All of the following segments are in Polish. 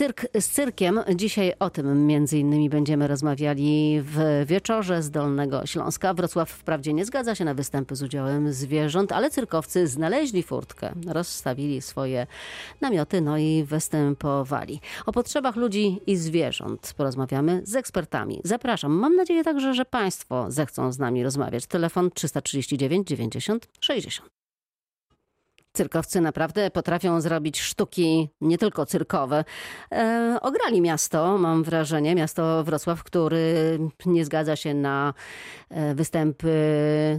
Cyrk z cyrkiem. Dzisiaj o tym między innymi będziemy rozmawiali w wieczorze z Dolnego Śląska. Wrocław wprawdzie nie zgadza się na występy z udziałem zwierząt, ale cyrkowcy znaleźli furtkę, rozstawili swoje namioty, no i występowali. O potrzebach ludzi i zwierząt porozmawiamy z ekspertami. Zapraszam. Mam nadzieję także, że Państwo zechcą z nami rozmawiać. Telefon 339 90 60. Cyrkowcy naprawdę potrafią zrobić sztuki nie tylko cyrkowe. E, ograli miasto, mam wrażenie, miasto Wrocław, który nie zgadza się na e, występy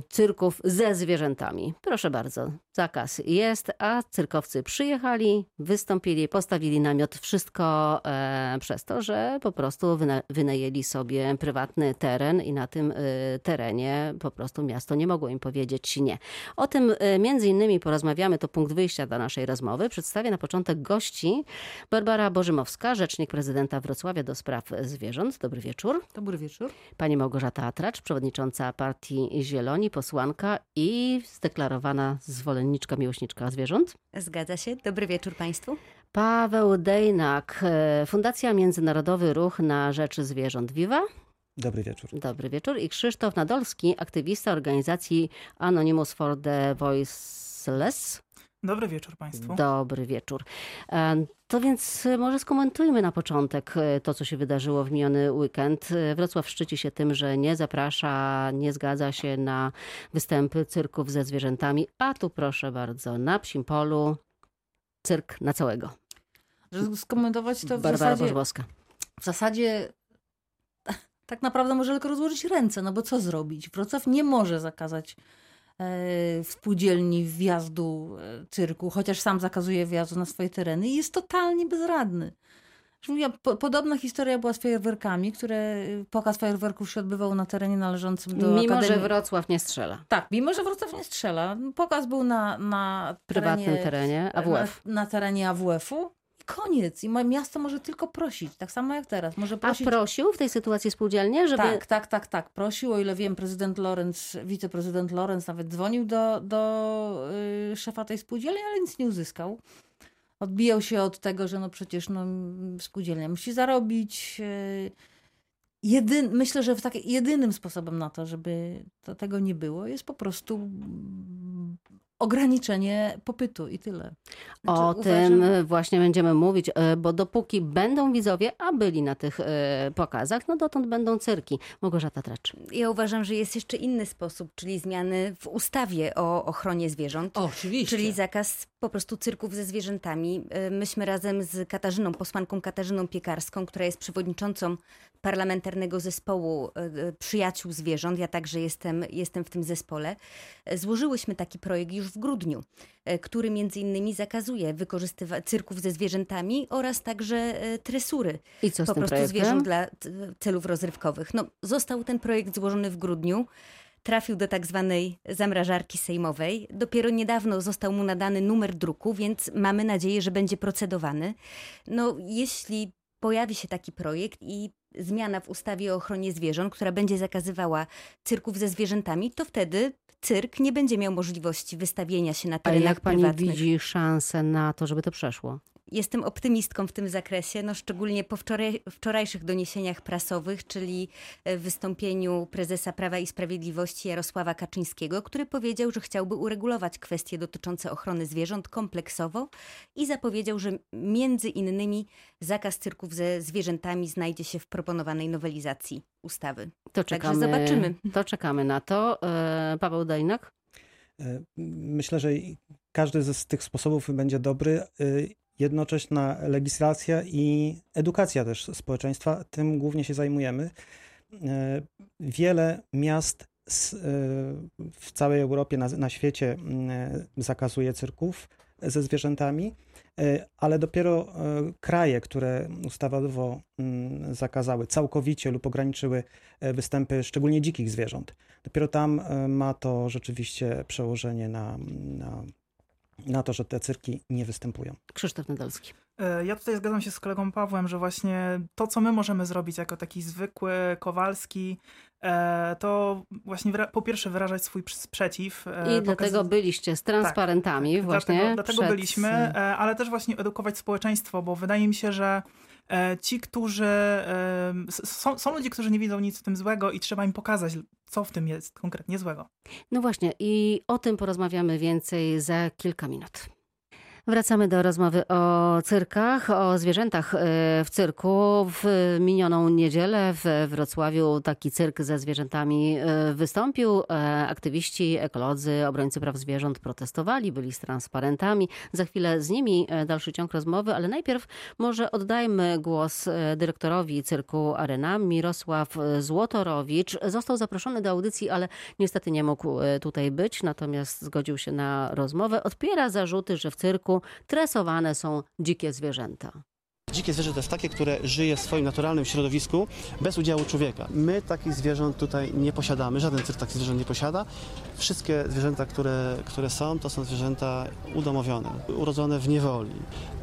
cyrków ze zwierzętami. Proszę bardzo, zakaz jest, a cyrkowcy przyjechali, wystąpili, postawili namiot. Wszystko e, przez to, że po prostu wyna wynajęli sobie prywatny teren i na tym e, terenie po prostu miasto nie mogło im powiedzieć nie. O tym e, między innymi porozmawiamy to punkt wyjścia do naszej rozmowy. Przedstawię na początek gości. Barbara Bożymowska, rzecznik prezydenta Wrocławia do spraw zwierząt. Dobry wieczór. Dobry wieczór. Pani Małgorzata Atracz, przewodnicząca partii Zieloni, posłanka i zdeklarowana zwolenniczka, miłośniczka zwierząt. Zgadza się. Dobry wieczór Państwu. Paweł Dejnak, Fundacja Międzynarodowy Ruch na Rzecz Zwierząt. Viva. Dobry wieczór. Dobry wieczór. I Krzysztof Nadolski, aktywista organizacji Anonymous for the Voiceless. Dobry wieczór Państwu. Dobry wieczór. To więc może skomentujmy na początek to, co się wydarzyło w miniony weekend. Wrocław szczyci się tym, że nie zaprasza, nie zgadza się na występy cyrków ze zwierzętami, a tu proszę bardzo, na psim polu cyrk na całego. Skomentować to w Barbara zasadzie... Bożbowska. W zasadzie tak naprawdę może tylko rozłożyć ręce, no bo co zrobić? Wrocław nie może zakazać spółdzielni wjazdu cyrku, chociaż sam zakazuje wjazdu na swoje tereny i jest totalnie bezradny. Po, podobna historia była z fajerwerkami, które pokaz fajerwerków się odbywał na terenie należącym do Mimo, Akademii... że Wrocław nie strzela. Tak, mimo, że Wrocław nie strzela. Pokaz był na, na prywatnym terenie, terenie AWF. Na, na terenie AWF-u koniec. I miasto może tylko prosić, tak samo jak teraz. Może prosić... A prosił w tej sytuacji spółdzielnie, żeby... Tak, tak, tak, tak. Prosił, o ile wiem, prezydent Lorenz, wiceprezydent Lorenz nawet dzwonił do, do yy, szefa tej spółdzielni, ale nic nie uzyskał. Odbijał się od tego, że no przecież no, spółdzielnia musi zarobić. Yy, jedyn, myślę, że tak, jedynym sposobem na to, żeby to, tego nie było, jest po prostu ograniczenie popytu i tyle. Znaczy, o uważam... tym właśnie będziemy mówić, bo dopóki będą widzowie, a byli na tych pokazach, no dotąd będą cyrki. Małgorzata Tracz. Ja uważam, że jest jeszcze inny sposób, czyli zmiany w ustawie o ochronie zwierząt. O, oczywiście. Czyli zakaz po prostu cyrków ze zwierzętami. Myśmy razem z Katarzyną, posłanką Katarzyną Piekarską, która jest przewodniczącą parlamentarnego zespołu przyjaciół zwierząt, ja także jestem, jestem w tym zespole, złożyłyśmy taki projekt już w grudniu, który między innymi zakazuje wykorzystywania cyrków ze zwierzętami oraz także tresury. I co z po prostu projektem? zwierząt dla celów rozrywkowych. No, został ten projekt złożony w grudniu. Trafił do tak zwanej zamrażarki sejmowej. Dopiero niedawno został mu nadany numer druku, więc mamy nadzieję, że będzie procedowany. No, jeśli pojawi się taki projekt i zmiana w ustawie o ochronie zwierząt, która będzie zakazywała cyrków ze zwierzętami, to wtedy cyrk nie będzie miał możliwości wystawienia się na terenach Ale jak pani prywatnych. widzi szansę na to, żeby to przeszło? Jestem optymistką w tym zakresie, no szczególnie po wczoraj, wczorajszych doniesieniach prasowych, czyli w wystąpieniu prezesa Prawa i Sprawiedliwości Jarosława Kaczyńskiego, który powiedział, że chciałby uregulować kwestie dotyczące ochrony zwierząt kompleksowo i zapowiedział, że między innymi zakaz cyrków ze zwierzętami znajdzie się w proponowanej nowelizacji ustawy. To czekamy, Także zobaczymy. To czekamy na to. Paweł Dajnak? Myślę, że każdy z tych sposobów będzie dobry jednocześnie legislacja i edukacja też społeczeństwa, tym głównie się zajmujemy. Wiele miast w całej Europie, na, na świecie zakazuje cyrków ze zwierzętami, ale dopiero kraje, które ustawowo zakazały całkowicie lub ograniczyły występy szczególnie dzikich zwierząt, dopiero tam ma to rzeczywiście przełożenie na, na na to, że te cyrki nie występują. Krzysztof Nadolski. Ja tutaj zgadzam się z kolegą Pawłem, że właśnie to, co my możemy zrobić jako taki zwykły Kowalski, to właśnie po pierwsze wyrażać swój sprzeciw. I dlatego byliście z transparentami tak, właśnie. Dlatego, dlatego przed... byliśmy, ale też właśnie edukować społeczeństwo, bo wydaje mi się, że E, ci, którzy. e, Są, są ludzie, którzy nie widzą nic w tym złego i trzeba im pokazać, co w tym jest konkretnie złego. No właśnie, i o tym porozmawiamy więcej za kilka minut. Wracamy do rozmowy o cyrkach, o zwierzętach e, w cyrku. W minioną niedzielę w Wrocławiu taki cyrk ze zwierzętami e, wystąpił. E, Aktywiści, ekolodzy, obrońcy praw zwierząt protestowali, byli z transparentami. Za chwilę z nimi e, dalszy ciąg rozmowy, ale najpierw może oddajmy głos e, dyrektorowi cyrku Arena, Mirosław Złotorowicz. Został zaproszony do audycji, ale niestety nie mógł tutaj być, natomiast zgodził się na rozmowę. Odpiera zarzuty, że w cyrku tresowane są dzikie zwierzęta. Dzikie zwierzę to jest takie, które żyje w swoim naturalnym środowisku bez udziału człowieka. My takich zwierząt tutaj nie posiadamy, żaden cyrk takich zwierząt nie posiada. Wszystkie zwierzęta, które, które są, to są zwierzęta udomowione, urodzone w niewoli.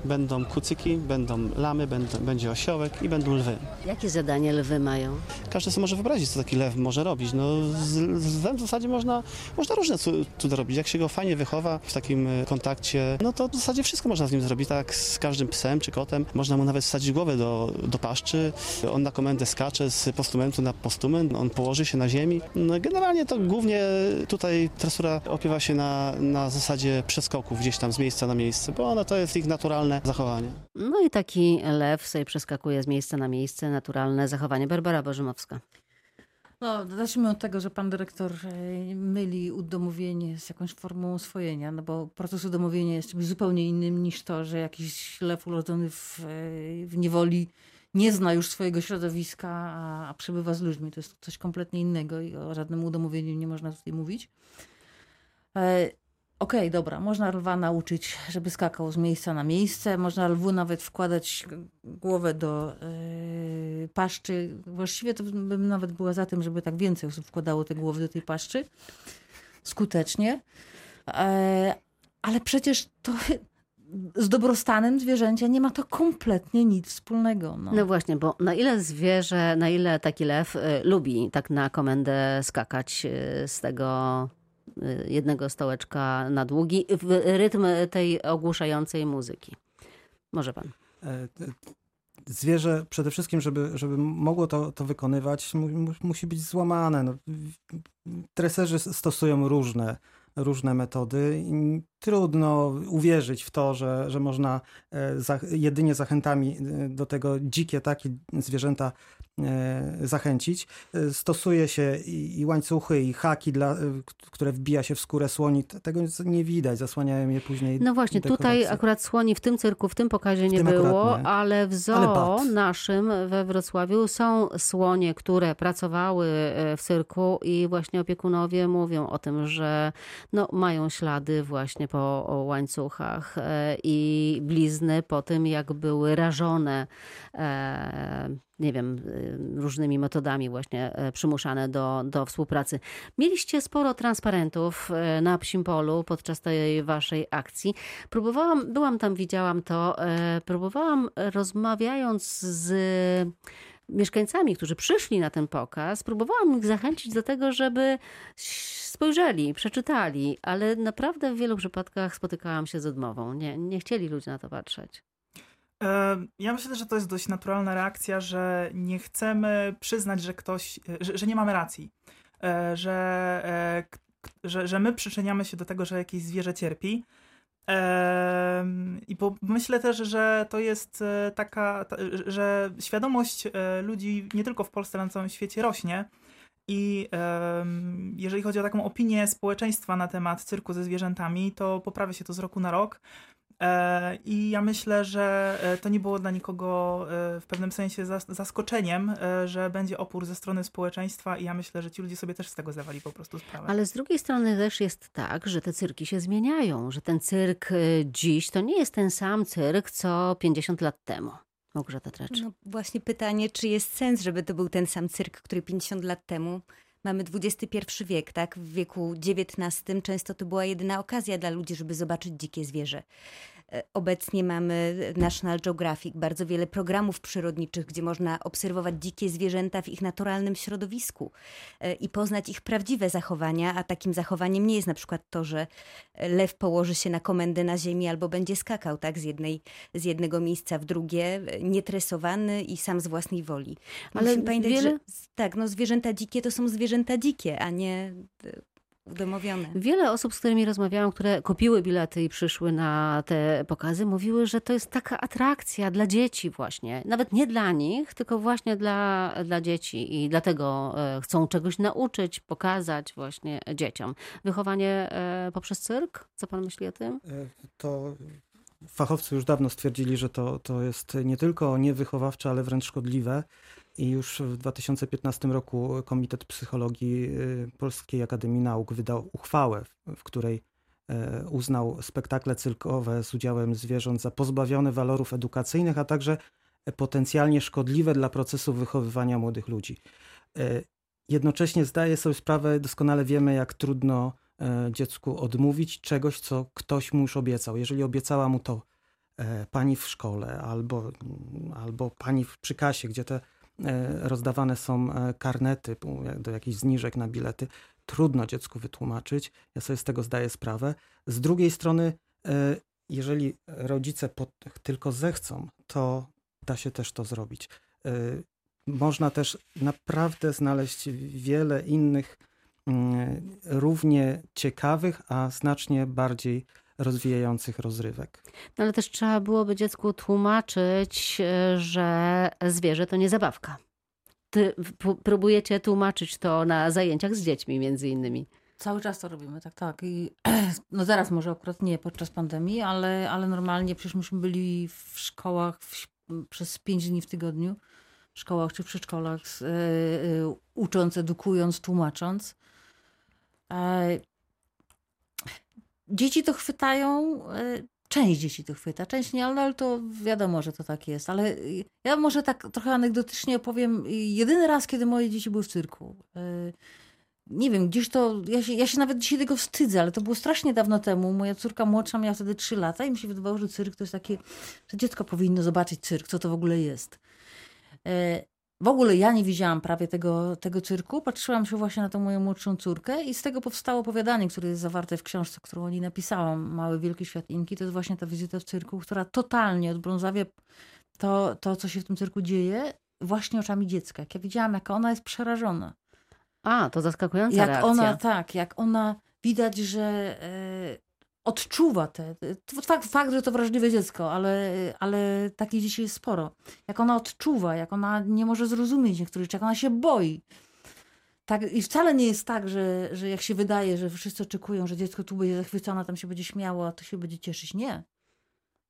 Będą kucyki, będą lamy, będą, będzie osiołek i będą lwy. Jakie zadanie lwy mają? Każdy sobie może wyobrazić, co taki lew może robić. No, z, z lwem w zasadzie można, można różne cu- cuda robić. Jak się go fajnie wychowa w takim e, kontakcie, no to w zasadzie wszystko można z nim zrobić, tak z każdym psem czy kotem. Można mu nawet wsadzić głowę do, do paszczy. On na komendę skacze z postumentu na postument, on położy się na ziemi. No, generalnie to głównie tutaj tresura opiewa się na, na zasadzie przeskoków gdzieś tam z miejsca na miejsce, bo ono to jest ich naturalne zachowanie. No i taki lew sobie przeskakuje z miejsca na miejsce, naturalne zachowanie. Barbara Bożymowska. No, zacznijmy od tego, że pan dyrektor e, myli udomowienie z jakąś formą oswojenia, no bo proces udomowienia jest czymś zupełnie innym niż to, że jakiś lew urodzony w, e, w niewoli nie zna już swojego środowiska, a, a przebywa z ludźmi. To jest coś kompletnie innego i o żadnym udomowieniu nie można tutaj mówić. Okej, dobra, można lwa nauczyć, żeby skakał z miejsca na miejsce. Można lwu nawet wkładać głowę do yy, paszczy. Właściwie to bym nawet była za tym, żeby tak więcej osób wkładało te głowy do tej paszczy. Skutecznie. E, ale przecież to z dobrostanem zwierzęcia nie ma to kompletnie nic wspólnego. No. No właśnie, bo na ile zwierzę, na ile taki lew y, lubi tak na komendę skakać y, z tego jednego stołeczka na długi w rytm tej ogłuszającej muzyki. Może pan. E, Zwierzę przede wszystkim, żeby, żeby mogło to, to wykonywać, mu, mu, musi być złamane. No, treserzy stosują różne, różne metody. Trudno uwierzyć w to, że, że można e, jedynie zachętami e, do tego dzikie takie zwierzęta zachęcić. E, Stosuje się i, i łańcuchy, i haki, dla, e, które wbija się w skórę słoni. Tego nie widać, zasłaniają je później No właśnie, tutaj dekoracje. akurat słoni w tym cyrku, w tym pokazie nie tym było, nie. ale w Ale zoo bat. naszym we Wrocławiu są słonie, które pracowały e, w cyrku i właśnie opiekunowie mówią o tym, że no, mają ślady właśnie po łańcuchach e, i blizny po tym, jak były rażone, e, nie wiem, e, różnymi metodami właśnie e, przymuszane do, do współpracy. Mieliście sporo transparentów e, na Psim Polu podczas tej waszej akcji. Próbowałam, byłam tam, widziałam to, próbowałam rozmawiając z mieszkańcami, którzy przyszli na ten pokaz, próbowałam ich zachęcić do tego, żeby spojrzeli, przeczytali, ale naprawdę w wielu przypadkach spotykałam się z odmową. Nie, nie chcieli ludzie na to patrzeć. Ja myślę, że to jest dość naturalna reakcja, że nie chcemy przyznać, że ktoś, e, że, że nie mamy racji, E, że, e, że, że my przyczyniamy się do tego, że jakieś zwierzę cierpi. I bo myślę też, że to jest taka, ta, że świadomość ludzi nie tylko w Polsce, ale na całym świecie rośnie. I jeżeli chodzi o taką opinię społeczeństwa na temat cyrku ze zwierzętami, to poprawia się to z roku na rok. E, I ja myślę, że e, to nie było dla nikogo e, w pewnym sensie zas- zaskoczeniem, że będzie opór ze strony społeczeństwa i ja myślę, że ci ludzie sobie też z tego zdawali po prostu sprawę. Ale z drugiej strony też jest tak, że te cyrki się zmieniają, że ten cyrk dziś to nie jest ten sam cyrk, co 50 lat temu. Małgorzata Trecz. No właśnie pytanie, czy jest sens, żeby to był ten sam cyrk, który 50 lat temu. Mamy XXI wiek, tak? W wieku XIX często to była jedyna okazja dla ludzi, żeby zobaczyć dzikie zwierzę. E, Obecnie mamy National Geographic, bardzo wiele programów przyrodniczych, gdzie można obserwować dzikie zwierzęta w ich naturalnym środowisku e, i poznać ich prawdziwe zachowania, a takim zachowaniem nie jest na przykład to, że lew położy się na komendę na ziemi albo będzie skakał tak z, jednej, z jednego miejsca w drugie, nietresowany i sam z własnej woli. Ale Musimy pamiętać, wiele- że tak, no zwierzęta dzikie to są zwierzęta dzikie, a nie e, udomowione. Wiele osób, z którymi rozmawiałam, które kupiły bilety i przyszły na te pokazy, mówiły, że to jest taka atrakcja dla dzieci właśnie. Nawet nie dla nich, tylko właśnie dla, dla dzieci i dlatego e, chcą czegoś nauczyć, pokazać właśnie dzieciom. Wychowanie e, poprzez cyrk? Co pan myśli o tym? E, To fachowcy już dawno stwierdzili, że to, to jest nie tylko niewychowawcze, ale wręcz szkodliwe. I już w 2015 roku Komitet Psychologii y, Polskiej Akademii Nauk wydał uchwałę, w- której e, uznał spektakle cyrkowe z udziałem zwierząt za pozbawione walorów edukacyjnych, a także potencjalnie szkodliwe dla procesu wychowywania młodych ludzi. E, Jednocześnie zdaję sobie sprawę, doskonale wiemy, jak trudno e, dziecku odmówić czegoś, co ktoś mu już obiecał. Jeżeli obiecała mu to pani w szkole albo, albo pani przy kasie, gdzie te rozdawane są e, karnety do jakichś zniżek na bilety, trudno dziecku wytłumaczyć. Ja sobie z tego zdaję sprawę. Z drugiej strony, e, jeżeli rodzice tylko zechcą, to da się też to zrobić. E, Można też naprawdę znaleźć wiele innych mm, równie ciekawych, a znacznie bardziej rozwijających rozrywek. No ale też trzeba byłoby dziecku tłumaczyć, e, że zwierzę to nie zabawka. Ty próbujecie tłumaczyć to na zajęciach z dziećmi między innymi. Cały czas to robimy, tak, tak. I, no zaraz może akurat nie podczas pandemii, ale, ale normalnie przecież myśmy byli w szkołach w, przez pięć dni w tygodniu. W szkołach czy przedszkolach, s- e, e, ucząc, edukując, tłumacząc. E, dzieci to chwytają, e, część dzieci to chwyta, część nie, ale, to wiadomo, że to tak jest. Ale y, ja może tak trochę anegdotycznie opowiem. y, Jedyny raz, kiedy moje dzieci były w cyrku. E, nie wiem, gdzieś to, ja się, ja się nawet dzisiaj tego wstydzę, ale to było strasznie dawno temu. Moja córka młodsza miała wtedy 3 lata i mi się wydawało, że cyrk to jest takie, że dziecko powinno zobaczyć cyrk, co to w ogóle jest. W ogóle ja nie widziałam prawie tego, tego cyrku. Patrzyłam się właśnie na tą moją młodszą córkę i z tego powstało opowiadanie, które jest zawarte w książce, którą o niej napisałam, Mały Wielki Świat Inki. To jest właśnie ta wizyta w cyrku, która totalnie odbrązawia to, to, co się w tym cyrku dzieje, właśnie oczami dziecka. Jak ja widziałam, jaka ona jest przerażona A, to zaskakująca jak reakcja. ona, tak, jak ona widać, że e, odczuwa te. Fakt, fakt, że to wrażliwe dziecko, ale, ale takich dzieci jest sporo. Jak ona odczuwa, jak ona nie może zrozumieć niektórych rzeczy, jak ona się boi. Tak, I wcale nie jest tak, że, że jak się wydaje, że wszyscy oczekują, że dziecko tu będzie zachwycone, tam się będzie śmiało, a to się będzie cieszyć. Nie.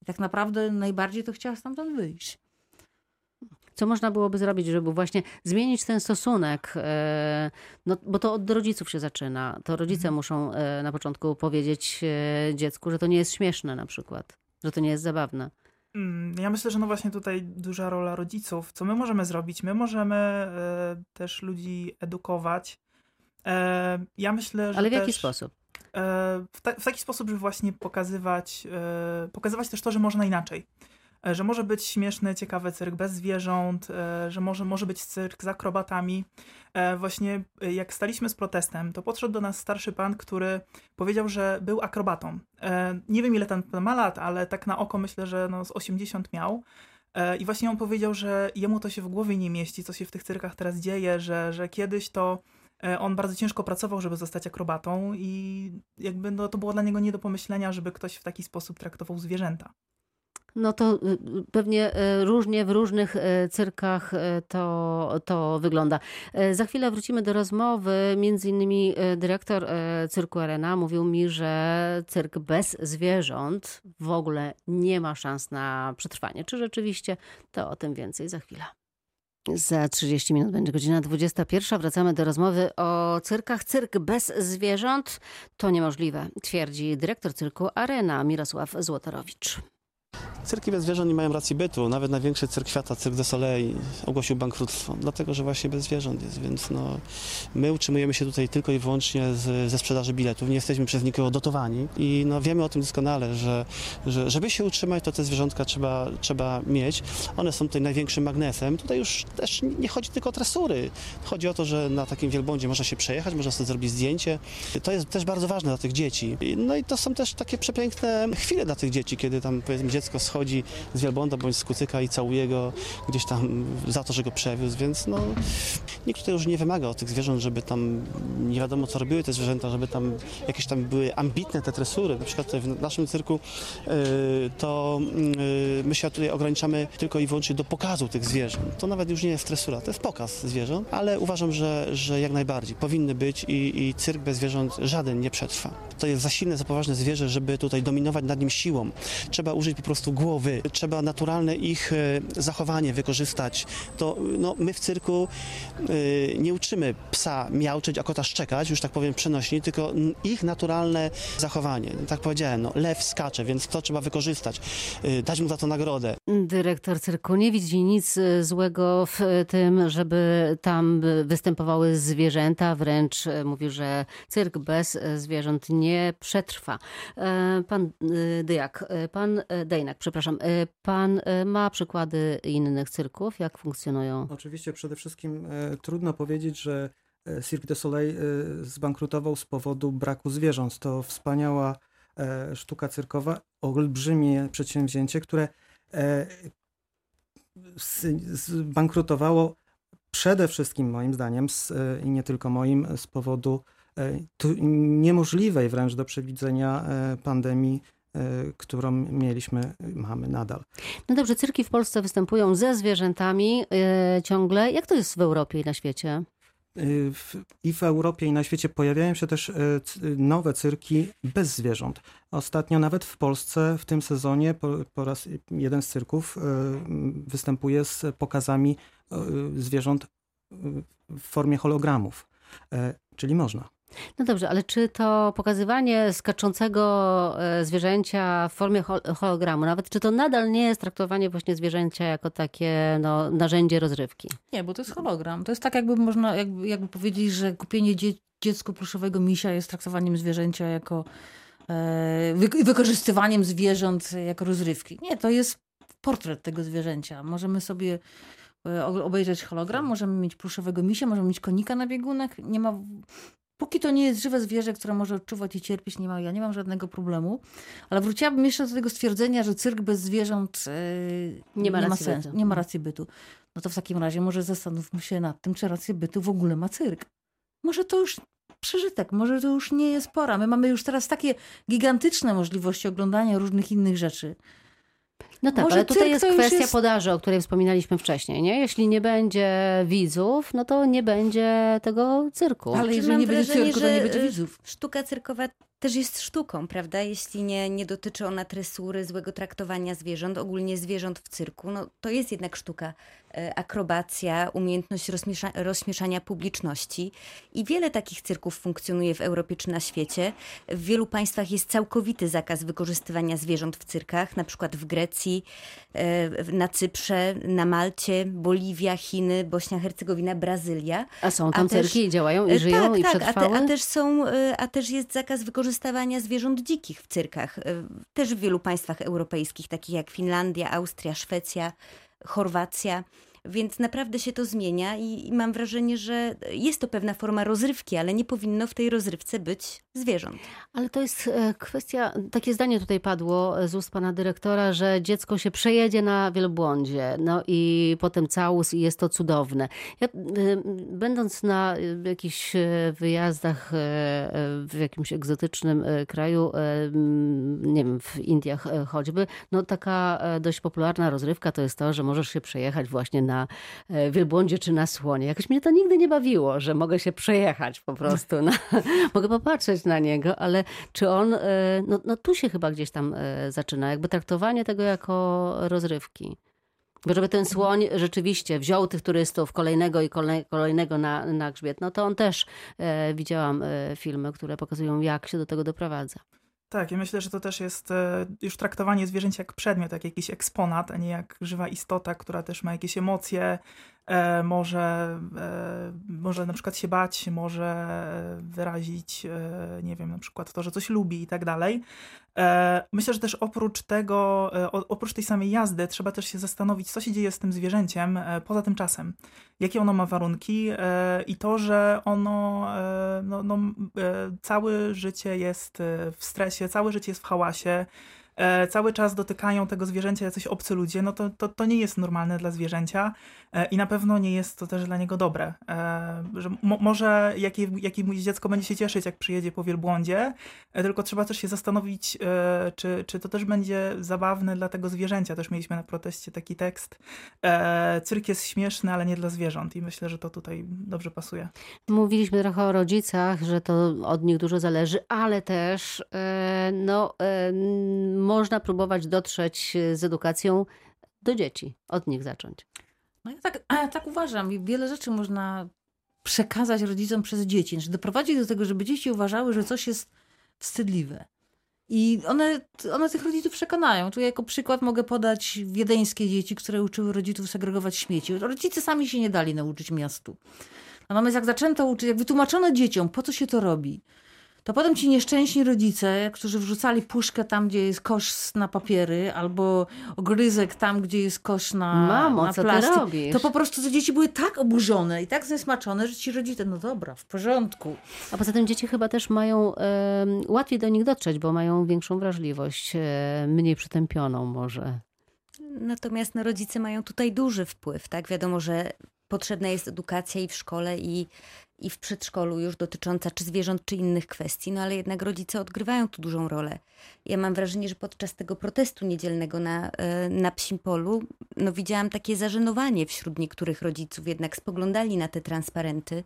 I tak naprawdę najbardziej to chciała stamtąd wyjść. Co można byłoby zrobić, żeby właśnie zmienić ten stosunek? e, No, bo to od rodziców się zaczyna. To rodzice muszą e, na początku powiedzieć e, dziecku, że to nie jest śmieszne na przykład, że to nie jest zabawne. Mm, Ja myślę, że no właśnie tutaj duża rola rodziców. Co my możemy zrobić? My możemy też ludzi edukować. Ja myślę, że Ale w jaki też, sposób? W, ta, w taki sposób, żeby właśnie pokazywać, pokazywać też to, że można inaczej. E, że może być śmieszny, ciekawy cyrk bez zwierząt, e, że może, może być cyrk z akrobatami. E, właśnie jak staliśmy z protestem, to podszedł do nas starszy pan, który powiedział, że był akrobatą. Nie wiem ile ten pan ma lat, ale tak na oko myślę, że no z 80 miał. I właśnie on powiedział, że jemu to się w głowie nie mieści, co się w tych cyrkach teraz dzieje, że, że kiedyś to on bardzo ciężko pracował, żeby zostać akrobatą i jakby no, to było dla niego nie do pomyślenia, żeby ktoś w taki sposób traktował zwierzęta. No to y, y, pewnie y, różnie w różnych cyrkach to, to wygląda. Za chwilę wrócimy do rozmowy. Między innymi dyrektor cyrku Arena mówił mi, że cyrk bez zwierząt w ogóle nie ma szans na przetrwanie. Czy rzeczywiście? To o tym więcej za chwilę. Za 30 minut będzie godzina 21. Wracamy do rozmowy o cyrkach. Cyrk bez zwierząt to niemożliwe, twierdzi dyrektor cyrku Arena Mirosław Złotorowicz. Cyrki bez zwierząt nie mają racji bytu. Nawet największy cyrk świata, Cyrk de Soleil, ogłosił bankructwo, dlatego że właśnie bez zwierząt jest, więc no, my utrzymujemy się tutaj tylko i wyłącznie z, ze sprzedaży biletów. Nie jesteśmy przez nikogo dotowani i no, wiemy o tym doskonale, że, że żeby się utrzymać, to te zwierzątka trzeba, trzeba mieć. One są tutaj największym magnesem. Tutaj już też nie chodzi tylko o tresury. Chodzi o to, że na takim wielbłądzie można się przejechać, można sobie zrobić zdjęcie. To jest też bardzo ważne dla tych dzieci. No i to są też takie przepiękne chwile dla tych dzieci, kiedy tam powiedzmy dziecko schodzi z wielbłąda bądź z kucyka i całuje go gdzieś tam za to, że go przewiózł, więc no nikt tutaj już nie wymaga od tych zwierząt, żeby tam nie wiadomo co robiły te zwierzęta, żeby tam jakieś tam były ambitne te tresury. Na przykład w naszym cyrku yy, to yy, my się tutaj ograniczamy tylko i wyłącznie do pokazu tych zwierząt. To nawet już nie jest tresura, to jest pokaz zwierząt, ale uważam, że, że jak najbardziej powinny być i, i cyrk bez zwierząt żaden nie przetrwa. To jest za silne, za poważne zwierzę, żeby tutaj dominować nad nim siłą. Trzeba użyć po prostu głowy, trzeba naturalne ich e, zachowanie wykorzystać. To no, my w cyrku e, nie uczymy psa miauczeć, a kota szczekać, już tak powiem przenośni, tylko ich naturalne zachowanie. Tak powiedziałem, no, lew skacze, więc to trzeba wykorzystać, e, dać mu za to nagrodę. Dyrektor cyrku nie widzi nic złego w tym, żeby tam występowały zwierzęta. Wręcz e, mówi, że cyrk bez zwierząt nie przetrwa. Pan Dyjak, pan e, Dejnak, przepraszam, e, pan e, ma przykłady innych cyrków, jak funkcjonują? Oczywiście przede wszystkim e, trudno powiedzieć, że Cirque du Soleil zbankrutował z powodu braku zwierząt. To wspaniała e, sztuka cyrkowa, olbrzymie przedsięwzięcie, które e, zbankrutowało przede wszystkim moim zdaniem e, i nie tylko moim z powodu niemożliwej wręcz do przewidzenia pandemii, którą mieliśmy, mamy nadal. No dobrze, cyrki w Polsce występują ze zwierzętami e, ciągle. Jak to jest w Europie i na świecie? Y, w, I w Europie, i na świecie pojawiają się też nowe cyrki bez zwierząt. Ostatnio nawet w Polsce w tym sezonie po, po raz jeden z cyrków występuje z pokazami zwierząt w formie hologramów. E, Czyli można. No dobrze, ale czy to pokazywanie skaczącego e, zwierzęcia w formie hol- hologramu, nawet czy to nadal nie jest traktowanie właśnie zwierzęcia jako takie no, narzędzie rozrywki? Nie, bo to jest hologram. To jest tak, jakby można jakby, jakby powiedzieć, że kupienie dzie dziecku pluszowego misia jest traktowaniem zwierzęcia jako e, wy wykorzystywaniem zwierząt jako rozrywki. Nie, to jest portret tego zwierzęcia. Możemy sobie e, obejrzeć hologram, możemy mieć pluszowego misia, możemy mieć konika na biegunach. Nie ma... Póki to nie jest żywe zwierzę, które może odczuwać i cierpieć, nie ma, ja nie mam żadnego problemu. Ale wróciłabym jeszcze do tego stwierdzenia, że cyrk bez zwierząt e, Nie ma racji sensu. bytu. Nie ma racji bytu. No to w takim razie może zastanówmy się nad tym, czy rację bytu w ogóle ma cyrk. Może to już przeżytek, może to już nie jest pora. My mamy już teraz takie gigantyczne możliwości oglądania różnych innych rzeczy. No tak, Może ale tutaj jest kwestia jest- podaży, o której wspominaliśmy wcześniej. Nie? Jeśli nie będzie widzów, no to nie będzie tego cyrku. Ale jeżeli nie będzie wrażenie, cyrku, to nie że, będzie y, widzów. Sztuka cyrkowa też jest sztuką, prawda? Jeśli nie, nie dotyczy ona tresury, złego traktowania zwierząt, ogólnie zwierząt w cyrku, no to jest jednak sztuka. E, Akrobacja, umiejętność rozmiesza, rozśmieszania publiczności. I wiele takich cyrków funkcjonuje w Europie czy na świecie. W wielu państwach jest całkowity zakaz wykorzystywania zwierząt w cyrkach, na przykład w Grecji, e, na Cyprze, na Malcie, Boliwia, Chiny, Bośnia, Hercegowina, Brazylia. A są tam a też- cyrki i działają i E, żyją tak, i tak, a, te, a też są, a też jest zakaz wykorzystywania zwierząt dzikich w cyrkach. Też w wielu państwach europejskich, takich jak Finlandia, Austria, Szwecja, Chorwacja. Więc naprawdę się to zmienia i, i mam wrażenie, że jest to pewna forma rozrywki, ale nie powinno w tej rozrywce być zwierząt. Ale to jest e, kwestia, takie zdanie tutaj padło e, z ust pana dyrektora, że dziecko się przejedzie na wielbłądzie, no i potem całus i jest to cudowne. Ja, będąc na e, jakichś wyjazdach w jakimś egzotycznym kraju, nie wiem, w Indiach choćby, no taka dość popularna rozrywka to jest to, że możesz się przejechać właśnie na e, wielbłądzie czy na słonie. Jakoś mnie to nigdy nie bawiło, że mogę się przejechać po prostu, na, mogę popatrzeć na niego, ale czy on, e, no, no tu się chyba gdzieś tam e, zaczyna, jakby traktowanie tego jako rozrywki. Bo żeby ten słoń rzeczywiście wziął tych turystów kolejnego i kolej- kolejnego na, na grzbiet, no to on też, e, widziałam e, filmy, które pokazują jak się do tego doprowadza. Tak, ja myślę, że to też jest e, już traktowanie zwierzęcia jak przedmiot, jak jakiś eksponat, a nie jak żywa istota, która też ma jakieś emocje, e, może, e, może na przykład się bać, może wyrazić, e, nie wiem, na przykład to, że coś lubi i tak dalej. E, myślę, że też oprócz tego, e, oprócz tej samej jazdy, trzeba też się zastanowić, co się dzieje z tym zwierzęciem e, poza tym czasem. Jakie ono ma warunki i to, że ono no, no, całe życie jest w stresie, całe życie jest w hałasie, e, cały czas dotykają tego zwierzęcia jacyś obcy ludzie, no to, to, to nie jest normalne dla zwierzęcia e, i na pewno nie jest to też dla niego dobre. E, że mo, może jakie, dziecko będzie się cieszyć, jak przyjedzie po wielbłądzie, tylko trzeba też się zastanowić, czy, czy to też będzie zabawne dla tego zwierzęcia. Też mieliśmy na proteście taki tekst. Cyrk jest śmieszny, ale nie dla zwierząt i myślę, że to tutaj dobrze pasuje. Mówiliśmy trochę o rodzicach, że to od nich dużo zależy, ale też no można próbować dotrzeć e, z edukacją do dzieci, od nich zacząć. No ja tak, ja tak uważam i wiele rzeczy można przekazać rodzicom przez dzieci, znaczy doprowadzić do tego, żeby dzieci uważały, że coś jest wstydliwe. I one, one tych rodziców przekonają. Tu jako przykład mogę podać wiedeńskie dzieci, które uczyły rodziców segregować śmieci. Rodzice sami się nie dali nauczyć miastu. Natomiast jak zaczęto uczyć, jak wytłumaczono dzieciom, po co się to robi, to potem ci nieszczęśni rodzice, którzy wrzucali puszkę tam, gdzie jest kosz na papiery, albo ogryzek tam, gdzie jest kosz na, Mamo, na co plastik, ty robisz? to po prostu te dzieci były tak oburzone i tak zniesmaczone, że ci rodzice, no dobra, w porządku. A poza tym dzieci chyba też mają e, łatwiej do nich dotrzeć, bo mają większą wrażliwość, e, mniej przytępioną może. Natomiast no, rodzice mają tutaj duży wpływ, tak? Wiadomo, że potrzebna jest edukacja i w szkole, i i w przedszkolu już dotycząca czy zwierząt, czy innych kwestii, no ale jednak rodzice odgrywają tu dużą rolę. Ja mam wrażenie, że podczas tego protestu niedzielnego na, e, na Psim Polu, no widziałam takie zażenowanie wśród niektórych rodziców, jednak spoglądali na te transparenty.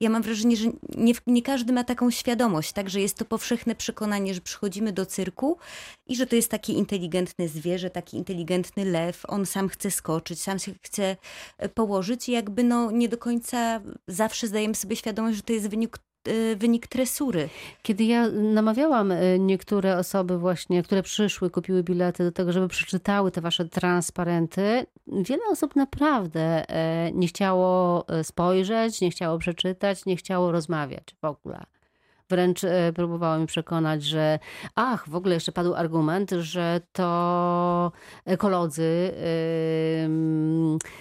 Ja mam wrażenie, że nie, nie każdy ma taką świadomość, tak, że jest to powszechne przekonanie, że przychodzimy do cyrku i że to jest takie inteligentne zwierzę, taki inteligentny lew, on sam chce skoczyć, sam się chce e, położyć i jakby no nie do końca zawsze zdajemy sobie świadomość, że to jest wynik Y, wynik tresury. Kiedy ja namawiałam y, niektóre osoby właśnie, które przyszły, kupiły bilety do tego, żeby przeczytały te wasze transparenty, wiele osób naprawdę e, nie chciało e, spojrzeć, nie chciało przeczytać, nie chciało rozmawiać w ogóle. Wręcz e, próbowała mi przekonać, że ach, w ogóle jeszcze padł argument, że to ekolodzy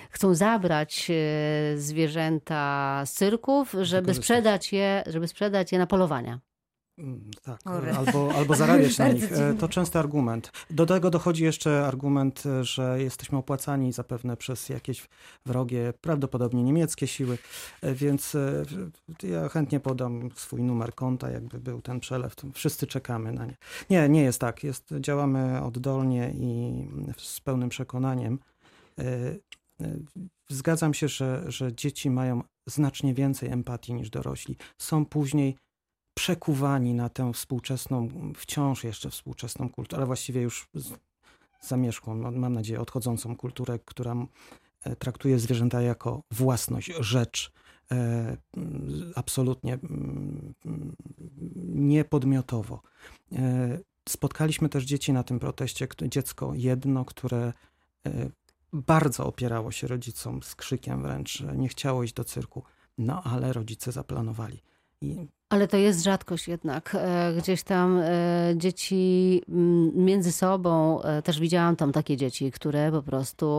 chcą zabrać e, zwierzęta z cyrków, żeby sprzedać je, żeby sprzedać je na polowania. Mm, tak, albo, albo zarabiać na nich. E, to częsty argument. Do tego dochodzi jeszcze argument, e, że jesteśmy opłacani zapewne przez jakieś wrogie, prawdopodobnie niemieckie siły, e, więc ja chętnie podam swój numer konta, jakby był ten przelew. Wszyscy czekamy na nie. Nie, nie jest tak. Jest, działamy oddolnie i z pełnym przekonaniem. Zgadzam się, że, że dzieci mają znacznie więcej empatii niż dorośli. Są później przekuwani na tę współczesną, wciąż jeszcze współczesną kulturę, ale właściwie już zamierzchłą, no, mam nadzieję, odchodzącą kulturę, która e, traktuje zwierzęta jako własność, rzecz, e, absolutnie niepodmiotowo. E, spotkaliśmy też dzieci na tym proteście, dziecko jedno, które bardzo opierało się rodzicom z krzykiem wręcz, nie chciało iść do cyrku, no ale rodzice zaplanowali. I ale to jest rzadkość jednak. E, gdzieś tam e, dzieci mm, między sobą, e, też widziałam tam takie dzieci, które po prostu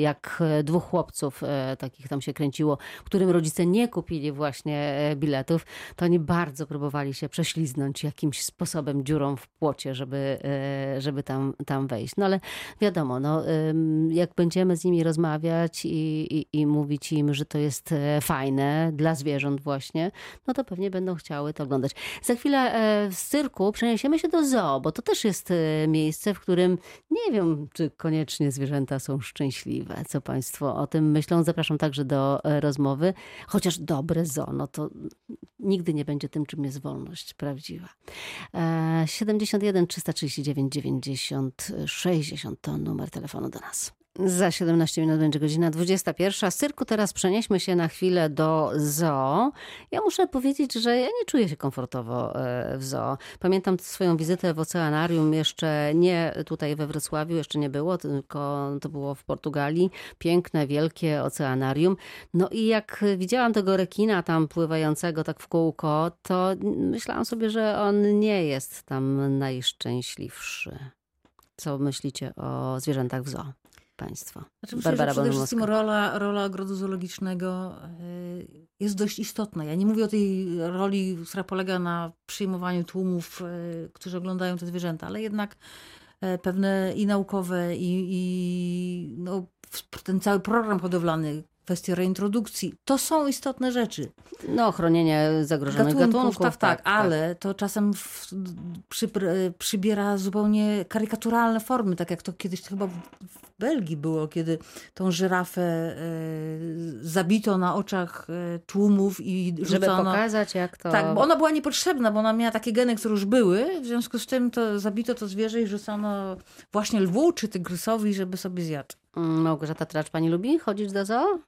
jak dwóch chłopców takich tam się kręciło, którym rodzice nie kupili właśnie biletów, to oni bardzo próbowali się prześliznąć jakimś sposobem dziurą w płocie, żeby, żeby tam, tam wejść. No ale wiadomo, no, jak będziemy z nimi rozmawiać i, i, i mówić im, że to jest fajne dla zwierząt właśnie, no to pewnie będą będą chciały to oglądać. Za chwilę e, z cyrku przeniesiemy się do zoo, bo to też jest e, miejsce, w którym nie wiem, czy koniecznie zwierzęta są szczęśliwe. Co Państwo o tym myślą? Zapraszam także do e, rozmowy. Chociaż dobre zoo, no to nigdy nie będzie tym, czym jest wolność prawdziwa. 71 339 90 60 to numer telefonu do nas. Za 17 minut będzie godzina 21. Z cyrku teraz przenieśmy się na chwilę do zoo. Ja muszę powiedzieć, że ja nie czuję się komfortowo e, w zoo. Pamiętam swoją wizytę w oceanarium, jeszcze nie tutaj we Wrocławiu, jeszcze nie było, tylko to było w Portugalii. Piękne, wielkie oceanarium. No i jak widziałam tego rekina tam pływającego tak w kółko, to myślałam sobie, że on nie jest tam najszczęśliwszy. Co myślicie o zwierzętach w zoo? Państwo. Znaczy, myślę, Barbara przede wszystkim rola, rola ogrodu zoologicznego y, jest dość istotna. Ja nie mówię o tej roli, która polega na przyjmowaniu tłumów, y, którzy oglądają te zwierzęta, ale jednak y, pewne i naukowe, i, i no, ten cały program hodowlany, kwestie reintrodukcji. To są istotne rzeczy. No, chronienie zagrożonych gatunków. gatunków tak, tak, tak, ale to czasem w, przy, przybiera zupełnie karykaturalne formy, tak jak to kiedyś chyba w Belgii było, kiedy tą żyrafę y, zabito na oczach y, tłumów i rzucono. Żeby pokazać, jak to... Tak, bo ona była niepotrzebna, bo ona miała takie geny, które już były, w związku z tym to zabito to zwierzę i rzucono właśnie lwu czy tygrysowi, żeby sobie zjadł. Mm, Małgorzata Tracz, pani lubi chodzić do zoo?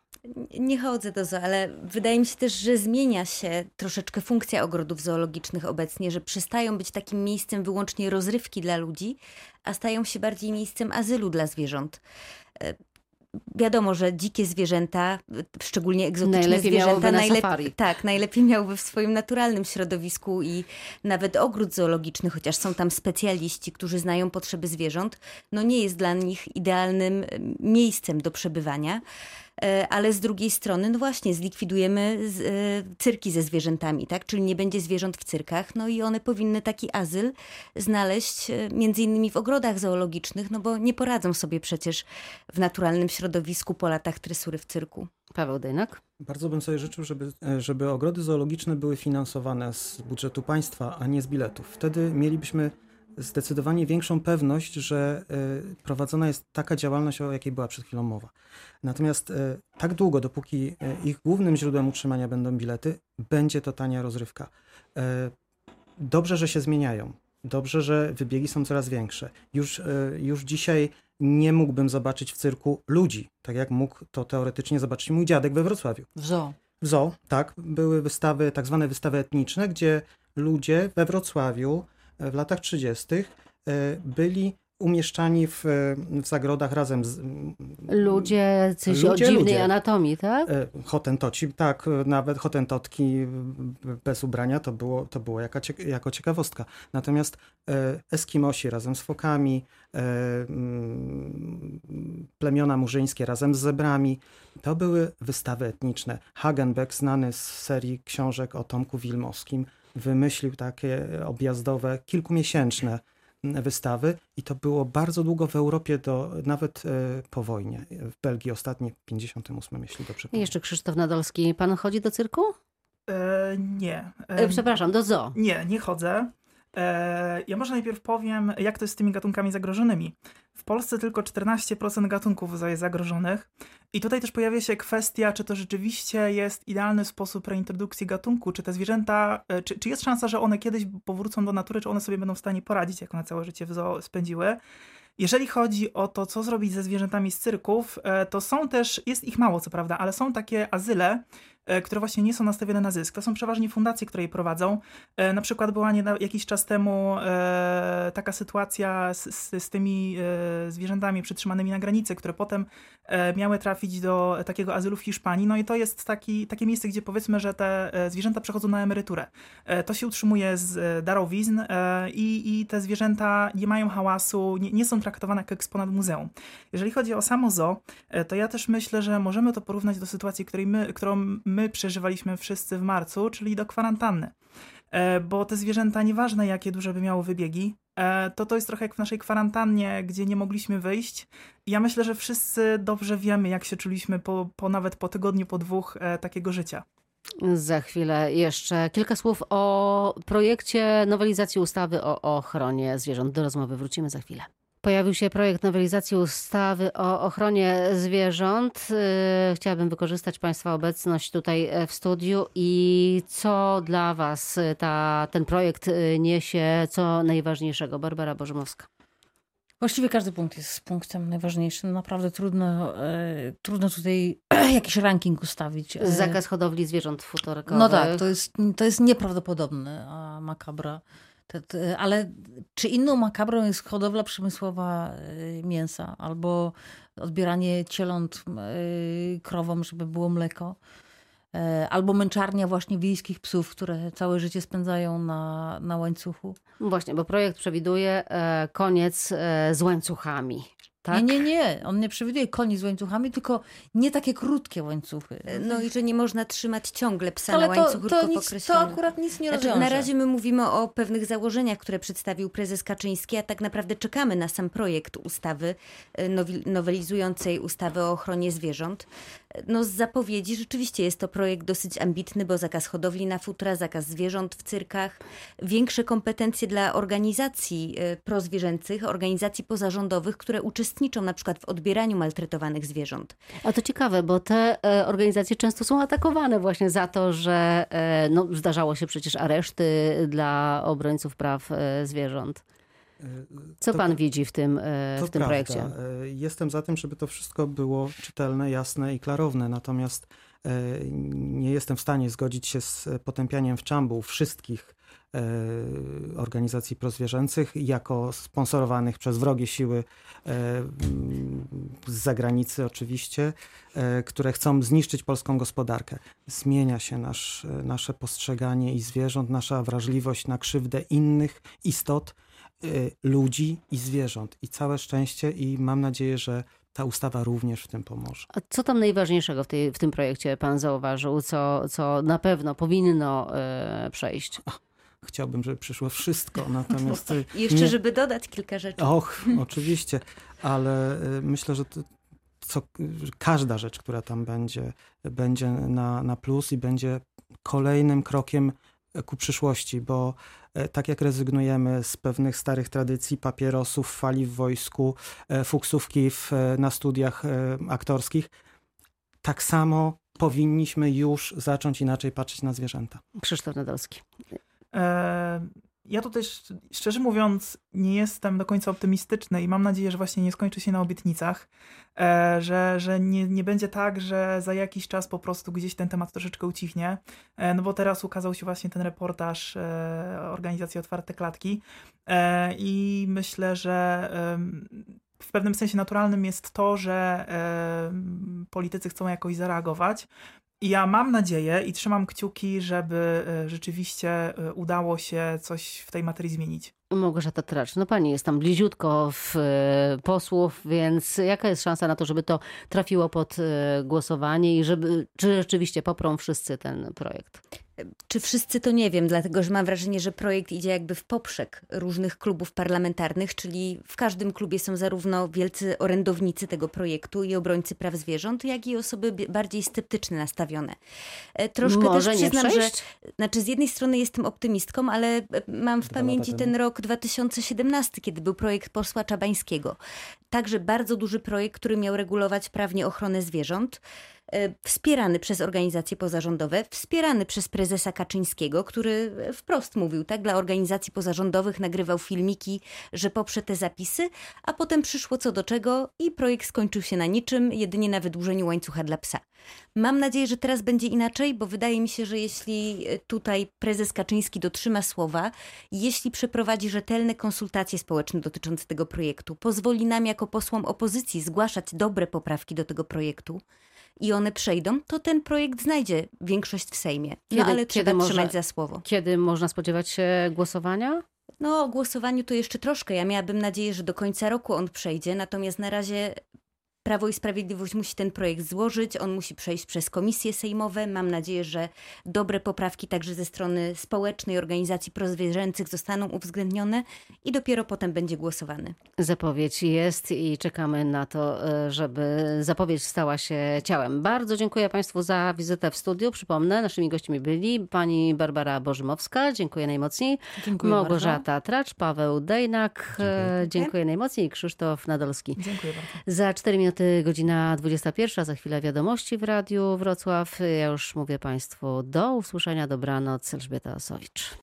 Nie chodzę do zoo, ale wydaje mi się też, że zmienia się troszeczkę funkcja ogrodów zoologicznych obecnie, że przestają być takim miejscem wyłącznie rozrywki dla ludzi, a stają się bardziej miejscem azylu dla zwierząt. E, wiadomo, że dzikie zwierzęta, szczególnie egzotyczne najlepiej zwierzęta, najlepiej tak, najlepiej miałyby w swoim naturalnym środowisku i nawet ogród zoologiczny, chociaż są tam specjaliści, którzy znają potrzeby zwierząt, no nie jest dla nich idealnym miejscem do przebywania. E, ale z drugiej strony, no właśnie, zlikwidujemy e, cyrki ze zwierzętami, tak? Czyli nie będzie zwierząt w cyrkach, no i one powinny taki azyl znaleźć e, między innymi w ogrodach zoologicznych, no bo nie poradzą sobie przecież w naturalnym środowisku po latach tresury w cyrku. Paweł Dejnak? Bardzo bym sobie życzył, żeby, żeby ogrody zoologiczne były finansowane z budżetu państwa, a nie z biletów. Wtedy mielibyśmy zdecydowanie większą pewność, że e, prowadzona jest taka działalność, o jakiej była przed chwilą mowa. Natomiast e, tak długo, dopóki e, ich głównym źródłem utrzymania będą bilety, będzie to tania rozrywka. Dobrze, że się zmieniają. Dobrze, że wybiegi są coraz większe. Już, już dzisiaj nie mógłbym zobaczyć w cyrku ludzi, tak jak mógł to teoretycznie zobaczyć mój dziadek we Wrocławiu. W zoo. W zoo, tak. Były wystawy, tak zwane wystawy etniczne, gdzie ludzie we Wrocławiu w latach 30. E, byli umieszczani w, w zagrodach razem z... Ludzie, coś ludzie, o dziwnej ludzie. anatomii, tak? E, hotentoci, tak, nawet hotentotki bez ubrania to było, to było jaka, jako ciekawostka. Natomiast e, Eskimosi razem z fokami, mm, plemiona murzyńskie razem z zebrami, to były wystawy etniczne. Hagenbeck, znany z serii książek o Tomku Wilmowskim, wymyślił takie objazdowe, kilkumiesięczne wystawy i to było bardzo długo w Europie, do, nawet e, po wojnie. W Belgii ostatnie 58, jeśli dobrze pamiętam. Jeszcze Krzysztof Nadolski. Pan chodzi do cyrku? E, nie. E, przepraszam, do zoo. Nie, nie chodzę. E, ja może najpierw powiem, jak to jest z tymi gatunkami zagrożonymi. W Polsce tylko 14% gatunków jest zagrożonych. I tutaj też pojawia się kwestia, czy to rzeczywiście jest idealny sposób reintrodukcji gatunku, czy te zwierzęta, e, czy, czy jest szansa, że one kiedyś powrócą do natury, czy one sobie będą w stanie poradzić, jak one całe życie w zoo spędziły. Jeżeli chodzi o to, co zrobić ze zwierzętami z cyrków, e, to są też, jest ich mało co prawda, ale są takie azyle, które właśnie nie są nastawione na zysk. To są przeważnie fundacje, które je prowadzą. E, na przykład była nie, jakiś czas temu e, taka sytuacja z, z, z tymi zwierzętami przytrzymanymi na granicy, które potem miały trafić do takiego azylu w Hiszpanii. No i to jest taki, takie miejsce, gdzie powiedzmy, że te zwierzęta przechodzą na emeryturę. To się utrzymuje z darowizn i, i te zwierzęta nie mają hałasu, nie, nie są traktowane jak eksponat muzeum. Jeżeli chodzi o samo zoo, to ja też myślę, że możemy to porównać do sytuacji, której my, którą my przeżywaliśmy wszyscy w marcu, czyli do kwarantanny. E, bo te zwierzęta, nieważne jakie duże by miały wybiegi, e, to to jest trochę jak w naszej kwarantannie, gdzie nie mogliśmy wyjść. Ja myślę, że wszyscy dobrze wiemy, jak się czuliśmy po, po nawet po tygodniu, po dwóch e, takiego życia. Za chwilę jeszcze kilka słów o projekcie nowelizacji ustawy o ochronie zwierząt. Do rozmowy wrócimy za chwilę. Pojawił się projekt nowelizacji ustawy o ochronie zwierząt. Y, chciałabym wykorzystać Państwa obecność tutaj e, w studiu i co dla Was ta, ten projekt y, niesie, co najważniejszego. Barbara Bożymowska. Właściwie każdy punkt jest punktem najważniejszym. Naprawdę trudno, e, trudno tutaj jakiś ranking ustawić. E, Zakaz hodowli zwierząt futerkowych. No tak, to jest, to jest nieprawdopodobne, a makabra. Te, te, ale czy inną makabrą jest hodowla przemysłowa e, mięsa albo odbieranie cieląt e, krowom, żeby było mleko? E, Albo męczarnia właśnie wiejskich psów, które całe życie spędzają na, na łańcuchu. Właśnie, bo projekt przewiduje e, koniec e, z łańcuchami. Tak? Nie, nie, nie. On nie przewiduje koni z łańcuchami, tylko nie takie krótkie łańcuchy. No i że nie można trzymać ciągle psa Ale na to, łańcuchu, to, tylko nic, to akurat nic nie Znaczy, rozwiąże. na razie my mówimy o pewnych założeniach, które przedstawił prezes Kaczyński, a tak naprawdę czekamy na sam projekt ustawy e, nowelizującej ustawę o ochronie zwierząt. E, No z zapowiedzi rzeczywiście jest to projekt dosyć ambitny, bo zakaz hodowli na futra, zakaz zwierząt w cyrkach, większe kompetencje dla organizacji e, prozwierzęcych, organizacji pozarządowych, które uczestniczą na przykład w odbieraniu maltretowanych zwierząt. A to ciekawe, bo te e, organizacje często są atakowane właśnie za to, że e, no, zdarzało się przecież areszty dla obrońców praw e, zwierząt. Co To- pan widzi w tym, w tym prawda. projekcie? Jestem za tym, żeby to wszystko było czytelne, jasne i klarowne. Natomiast nie jestem w stanie zgodzić się z potępianiem w czambu wszystkich organizacji prozwierzęcych jako sponsorowanych przez wrogie siły e, z zagranicy oczywiście, e, które chcą zniszczyć polską gospodarkę. Zmienia się nasz, e, nasze postrzeganie i zwierząt, nasza wrażliwość na krzywdę innych istot, ludzi i zwierząt. I całe szczęście i mam nadzieję, że ta ustawa również w tym pomoże. A co tam najważniejszego w, tej, w tym projekcie pan zauważył, co, co na pewno powinno e, przejść? Chciałbym, żeby przyszło wszystko, natomiast... y, I jeszcze, nie- żeby dodać kilka rzeczy. Och, oczywiście, ale y, myślę, że to, co, każda rzecz, która tam będzie, będzie na, na plus i będzie kolejnym krokiem ku przyszłości, bo e, tak jak rezygnujemy z pewnych starych tradycji, papierosów, fali w wojsku, e, fuksówki w, e, na studiach aktorskich, tak samo powinniśmy już zacząć inaczej patrzeć na zwierzęta. Krzysztof Nadolski. E, Ja tutaj sz- szczerze mówiąc nie jestem do końca optymistyczny i mam nadzieję, że właśnie nie skończy się na obietnicach, e, że, że nie, nie będzie tak, że za jakiś czas po prostu gdzieś ten temat troszeczkę ucichnie, E, no bo teraz ukazał się właśnie ten reportaż organizacji Otwarte Klatki i myślę, że w pewnym sensie naturalnym jest to, że politycy chcą jakoś zareagować. Ja mam nadzieję i trzymam kciuki, żeby e, rzeczywiście e, udało się coś w tej materii zmienić. Małgorzata Tracz, no pani jest tam bliziutko w e, posłów, więc jaka jest szansa na to, żeby to trafiło pod głosowanie i żeby, czy rzeczywiście poprą wszyscy ten projekt? Czy wszyscy to nie wiem, dlatego że mam wrażenie, że projekt idzie jakby w poprzek różnych klubów parlamentarnych, czyli w każdym klubie są zarówno wielcy orędownicy tego projektu i obrońcy praw zwierząt, jak i osoby bardziej sceptyczne nastawione. E, Troszkę Może też nie przyznam, że znaczy z jednej strony jestem optymistką, ale e, mam w Dwa pamięci ten rok 2017, kiedy był projekt posła Czabańskiego. Także bardzo duży projekt, który miał regulować prawnie ochronę zwierząt. E, Wspierany przez organizacje pozarządowe, wspierany przez prezesa Kaczyńskiego, który wprost mówił, tak, dla organizacji pozarządowych nagrywał filmiki, że poprze te zapisy, a potem przyszło co do czego i projekt skończył się na niczym, jedynie na wydłużeniu łańcucha dla psa. Mam nadzieję, że teraz będzie inaczej, bo wydaje mi się, że jeśli e, tutaj prezes Kaczyński dotrzyma słowa, jeśli przeprowadzi rzetelne konsultacje społeczne dotyczące tego projektu, pozwoli nam jako posłom opozycji zgłaszać dobre poprawki do tego projektu i one przejdą, to ten projekt znajdzie większość w Sejmie. No Kiedy- ale kiedy trzeba może- trzymać za słowo. Kiedy można spodziewać się głosowania? No, o głosowaniu to jeszcze troszkę. Ja miałabym nadzieję, że do końca roku on przejdzie, natomiast na razie Prawo i Sprawiedliwość musi ten projekt złożyć, on musi przejść przez komisje sejmowe. Mam nadzieję, że dobre poprawki także ze strony społecznej, organizacji prozwierzęcych zostaną uwzględnione i dopiero potem będzie głosowany. Zapowiedź jest i czekamy na to, e, żeby zapowiedź stała się ciałem. Bardzo dziękuję Państwu za wizytę w studiu. Przypomnę, naszymi gośćmi byli pani Barbara Bożymowska, dziękuję najmocniej, Dziękuję Małgorzata Tracz, Paweł Dejnak, dziękuję, dziękuję najmocniej i Krzysztof Nadolski. bardzo. Dziękuję bardzo. Za 4 minuty godzina 21, za chwilę wiadomości w Radiu Wrocław. Ja już mówię Państwu do usłyszenia, dobranoc, Elżbieta Osowicz.